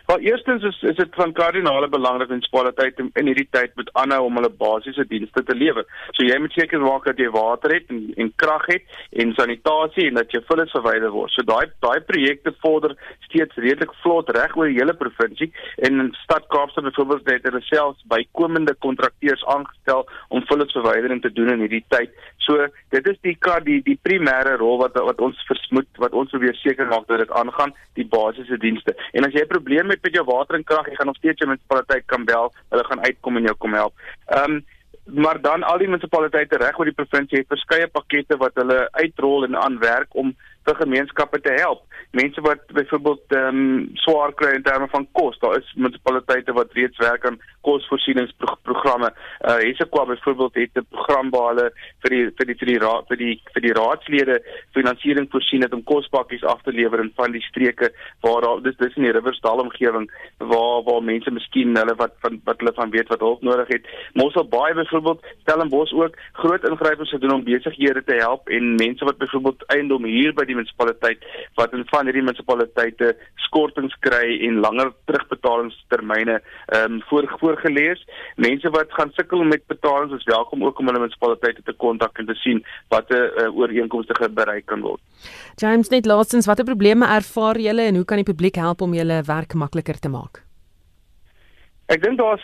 Wel eerstens is is dit van kardinale belang dat munisipaliteite in hierdie tyd moet aanhou om hulle basiese dienste te lewer. So jy moet seker maak dat jy water het en en krag het en sanitasie en dat jou vullis verwyder word. So daai daai projekte vorder steeds redelik vlot reg oor die hele provinsie en in stad Kaapstad byvoorbeeld het hulle selfs bykomende kontrakteurs aangestel om vullisverwydering te doen in hierdie tyd. So dit is die die die primêre rol wat wat ons versmoed wat ons probeer seker maak dat dit aangaan, die basiese dienste. En as jy 'n probleem het met jou water en krag, jy gaan nog steeds jou munisipaliteit kan bel. Hulle gaan uitkom en jou kom help. Ehm um, maar dan al die munisipaliteite reg oor die provinsie het verskeie pakkette wat hulle uitrol en aanwerk om vir gemeenskappe te help. Mense wat byvoorbeeld ehm um, swaar kry in terme van kos, daar is munisipaliteite wat reeds werk aan kosvoorsieningsprogramme. Uh Hesekwa byvoorbeeld het 'n program waar hulle vir die vir die vir die raad vir die vir die raadslede finansiering voorsien het om kospakkies af te lewer in van die streke waar daar dis dis in die Riversdal omgewing waar waar mense miskien hulle wat van wat hulle van weet wat hulp nodig het. Mossel Bay byvoorbeeld, Stellenbosch ook groot ingrypings gedoen om besighede te help en mense wat byvoorbeeld eiendom hier by die die munisipaliteit wat in van hierdie munisipaliteite skortings kry en langer terugbetalingstermyne ehm um, voor voorgelees. Mense wat gaan sukkel met betalings is welkom ook om hulle munisipaliteite te kontak en te sien wat 'n uh, ooreenkomste bereik kan word. James net laastens watter probleme ervaar julle en hoe kan die publiek help om julle werk makliker te maak? Ek dink daar's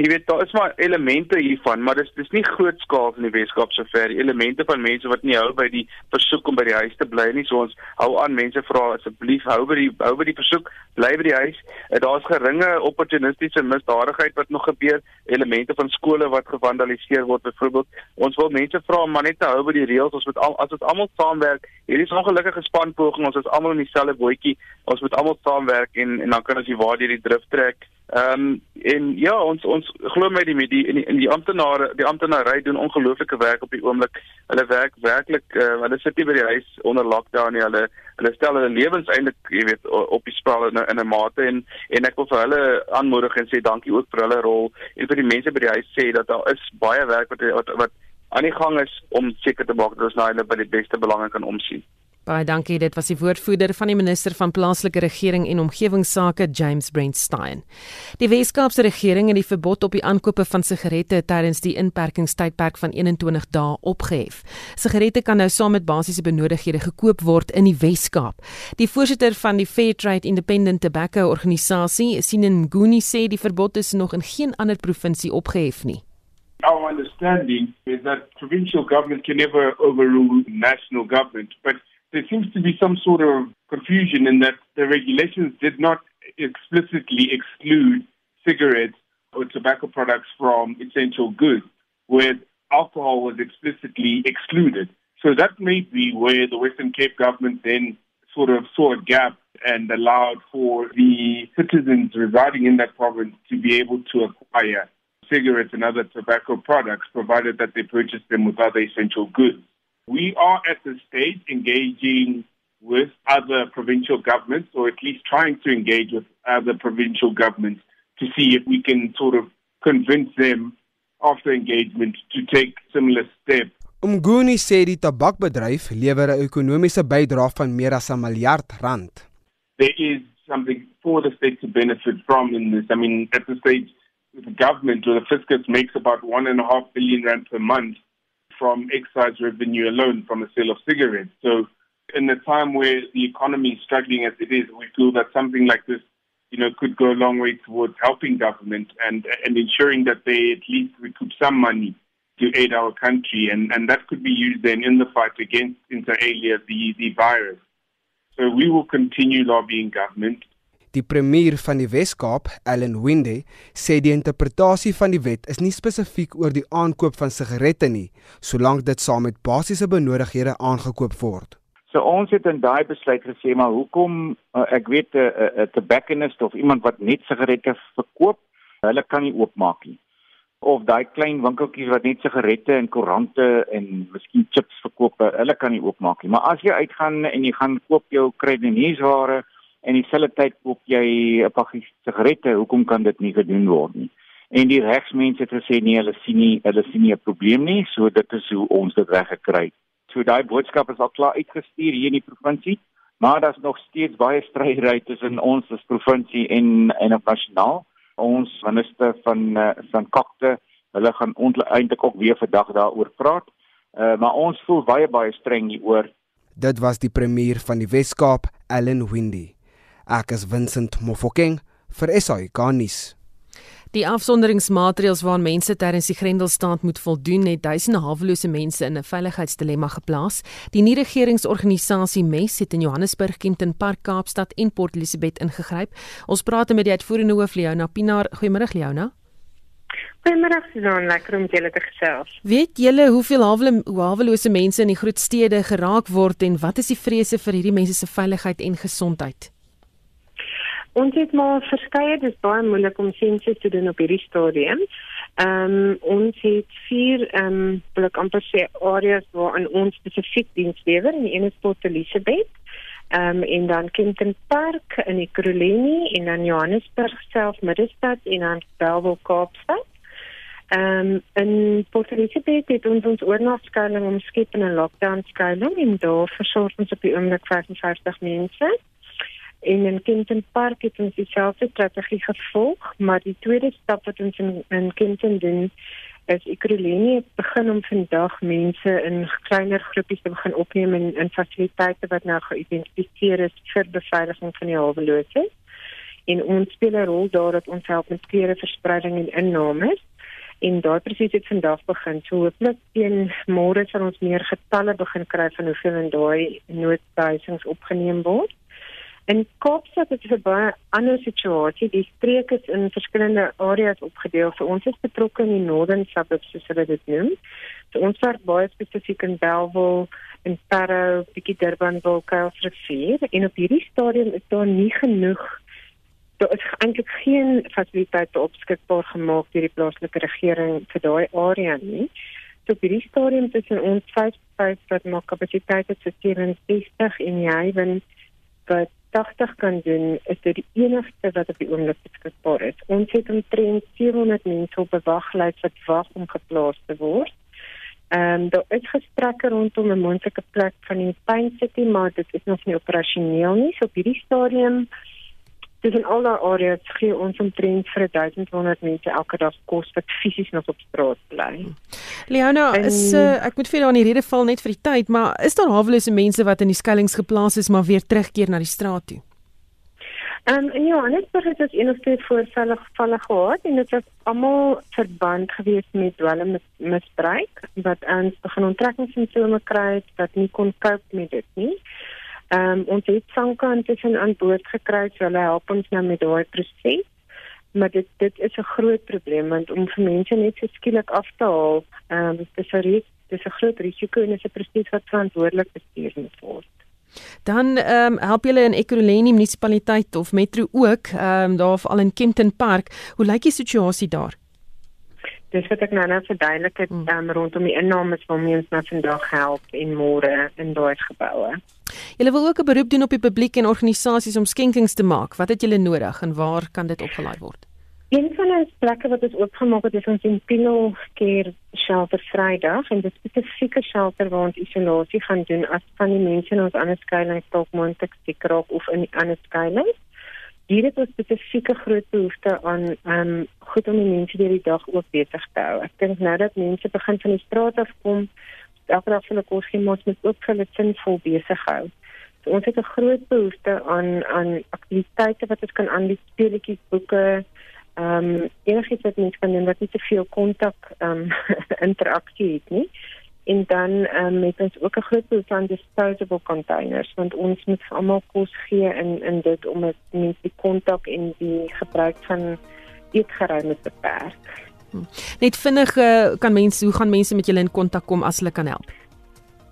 jy weet daar is maar elemente hiervan, maar dis dis nie groot skaal in die Weskaap sover. Elemente van mense wat nie hou by die versoek om by die huis te bly nie. So ons hou aan mense vra asseblief hou by die hou by die versoek, bly by die huis. Eh, daar's geringe opportunistiese misdadigheid wat nog gebeur, elemente van skole wat gevandaliseer word byvoorbeeld. Ons wil mense vra om maar net te hou by die reëls. Ons moet al as ons almal saamwerk. Hierdie is ongelukkige spanpoging. Ons is almal in dieselfde bootjie. Ons moet almal saamwerk en en dan kan ons die waar deur die drif trek. Ehm um, en ja, ons ons glo my die in die, in die amptenare, die amptenary doen ongelooflike werk op die oomblik. Hulle werk werklik, uh, hulle sit nie by die huis onder lockdown nie. Hulle hulle stel hulle lewens eintlik, jy weet, op die spel in in 'n mate en en ek wil vir hulle aanmoedig en sê dankie ook vir hulle rol en vir die mense by die huis sê dat daar is baie werk wat wat wat aan die gang is om seker te maak dat ons na hulle by die beste belange kan omsien. Baie dankie. Dit was die woordvoerder van die minister van plaaslike regering en omgewingsake, James Brentstein. Die Weskaapse regering het die verbod op die aankope van sigarette tydens die inperkingstydperk van 21 dae opgehef. Sigarette kan nou saam met basiese benodigdhede gekoop word in die Weskaap. Die voorsitter van die Fairtrade Independent Tobacco organisasie, Sinen Nguni, sê die verbod is nog in geen ander provinsie opgehef nie. Our understanding is that provincial government can never overrule national government, but there seems to be some sort of confusion in that the regulations did not explicitly exclude cigarettes or tobacco products from essential goods, where alcohol was explicitly excluded. So that may be where the Western Cape government then sort of saw a gap and allowed for the citizens residing in that province to be able to acquire cigarettes and other tobacco products, provided that they purchased them with other essential goods. We are at the stage engaging with other provincial governments, or at least trying to engage with other provincial governments to see if we can sort of convince them after engagement to take similar steps. Umguni sê die tabakbedryf lewer 'n ekonomiese bydrae van meer as 'n miljard rand. There is something for the state to benefit from in this. I mean, at the stage, the government or the fiscus makes about one and a half billion rand per month from excise revenue alone from the sale of cigarettes. So, in a time where the economy is struggling as it is, we feel that something like this, you know, could go a long way towards helping government and and ensuring that they at least recoup some money to aid our country, and and that could be used then in the fight against inter alia the the virus. So we will continue lobbying government Die premier van die Wes-Kaap, Allan Winde, sê die interpretasie van die wet is nie spesifiek oor die aankoop van sigarette nie, solank dit saam met basiese benodigdhede aangekoop word. So ons het in daai besluit gesê maar hoekom uh, ek weet 'n uh, uh, tobacconist of iemand wat net sigarette verkoop, hulle kan nie oopmaak nie. Of daai klein winkeltjies wat net sigarette en koerante en miskien chips verkoop, hulle kan nie oopmaak nie. Maar as jy uitgaan en jy gaan koop jou kruideniersware en dieselfde tyd koop jy 'n pakkie sigarette, hoekom kan dit nie gedoen word nie? En die regsmense het gesê nee, hulle sien nie, hulle sien nie 'n probleem nie, so dit is hoe ons dit reg gekry het. So daai boodskap is al klaar uitgestuur hier in die provinsie Maar daar's nog steeds baie stryery tussen ons as provinsie en en op nasionaal. Ons minister van uh, van Kokte, hulle gaan eintlik ook weer vandag daaroor praat. Uh, maar ons voel baie baie streng hieroor. Dit was die premier van die Wes-Kaap, Allan Windy. Ek is Vincent Mofokeng vir SAI Garnis. Die afsonderingsmaatreëls waaraan mense tydens die Grendelstaat moet voldoen, het duisende hawelose mense in 'n veiligheidsdilemma geplaas. Die nie-regeringsorganisasie MES het in Johannesburg, Kempton Park, Kaapstad en Port Elizabeth ingegryp. Ons praat met die uitvoerende hoof Leona Pinaar. Goeiemôre Leona. Goeiemôre Susan, lekker om julle te gesels. Weet julle hoeveel hawelose mense in die groot stede geraak word en wat is die vrese vir hierdie mense se veiligheid en gesondheid? Ons het maar verskeie, dit is baie moeilik om sensus te doen op hierdie stadium. Ehm um, ons het vier ehm um, ek amper sê areas waar in ons spesifiek diens lewer in een is Port Elizabeth. Ehm um, en dan Kempton Park in die Krolini en dan Johannesburg self Middestad en dan Bellville Kaapstad. Ehm um, in Port Elizabeth het ons ons oornagskuiling omskep in 'n lockdown skuiling en daar versorg ons op die oomblik 55 mense. En in Kenton Park het ons dieselfde strategie gevolg, maar die tweede stap wat ons in, in Kenton doen is Ekrolenie begin om vandag mense in kleiner groepies te begin opneem in, in fasiliteite wat nou geïdentifiseer is vir beveiliging van die haweloses. En ons speel 'n rol daar dat ons help met kleure verspreiding en innames. En daar presies het vandag begin. So hooplik teen môre sal ons meer getalle begin kry van hoeveel in daai noodhuisings opgeneem word. In Kaapstad het dit 'n baie ander situasie. Die streek is in verskillende areas opgedeel. So ons is betrokke in die Northern Suburbs soos hulle dit noem. So ons werk baie spesifiek in Bellville en Parow, bietjie Durban, Kuilsrivier en op hierdie stadium is daar nie genoeg daar is eintlik geen fasiliteite opskikbaar gemaak deur die plaaslike regering vir daai area nie. So op hierdie stadium tussen ons 55 wat maak kapasiteite te 64 en jy wen wat 80 kan doen, is dit die enigste wat op die oomblik beskikbaar is. Ons het omtrent 700 mense op bewaglys wat wag om geplaas te word. Ehm um, daar is gesprekke rondom 'n moontlike plek van die Pine City, maar dit is nog nie operasioneel nie. So op hierdie stadium Dis in al daardie areas gee ons omtrent vir 1200 mense elke dag kos wat fisies nog op straat bly. Leona, en, is uh, ek moet vir jou aan die rede val net vir die tyd, maar is daar hawelose mense wat in die skuilings geplaas is maar weer terugkeer na die straat toe? Ehm um, ja, net vir dit is een of twee voorvalle gevalle gehad en dit was almal verband gewees met dwelm misbruik wat ernstige onttrekkingssimptome kry wat nie kon cope met dit nie. Ehm um, ons het sanke intussen aan boord gekry, so hulle help ons nou met daai proses. Maar dit dit is 'n groot probleem want om vir mense net so skielik af te haal, ehm um, dis 'n dis 'n groot risiko en dit is 'n proses wat verantwoordelik bestuur moet word. Dan ehm um, help julle in Ekurhuleni munisipaliteit of metro ook, ehm um, daar al in Kempton Park. Hoe lyk die situasie daar? dis wat ek nou net verduidelik het mm. um, rondom die innames waarmee ons nou vandag help en môre in daai geboue. Julle wil ook 'n beroep doen op die publiek en organisasies om skenkings te maak. Wat het julle nodig en waar kan dit opgelaai word? Een van ons plekke wat ons oopgemaak het is ons Impino Care Shelter Vrydag en dit is 'n spesifieke shelter waar ons isolasie gaan doen as van die mense in ons ander skuilings dalk moontlik siek raak of in ander skuilings hier het ons spesifieke groot behoefte aan um, goed om die mense deur die dag ook besig te hou. Ek dink nou dat mense begin van die straat af kom, elke dag hulle kos gee moet met ook hulle sinvol besig hou. So ons het 'n groot behoefte aan aan aktiwiteite wat ons kan aanbied, speletjies, boeke, ehm um, enigiets wat mense kan doen wat nie te veel kontak ehm um, interaksie het nie en dan um, met ons ook 'n groot behoefte aan disposable containers want ons moet almal kos gee in in dit om met mense die kontak en die gebruik van eetgeruime te beperk. Hm. Net vinnig uh, kan mense hoe gaan mense met julle in kontak kom as hulle kan help?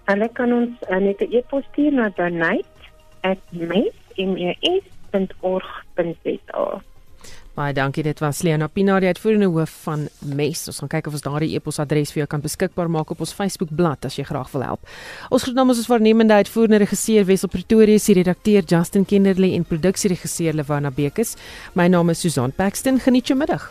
Hulle kan ons uh, net 'n e-pos stuur na donate@mes.org.za. Baie dankie. Dit was Leona Pinaar, die uitvoerende hoof van MES. Ons gaan kyk of ons daardie e-posadres vir jou kan beskikbaar maak op ons Facebook-blad as jy graag wil help. Ons groet namens ons waarnemende uitvoerende regisseur Wessel Pretorius, die redakteur Justin Kennerly en produksieregisseur Lewana Bekes. My naam is Susan Paxton. Geniet jou middag.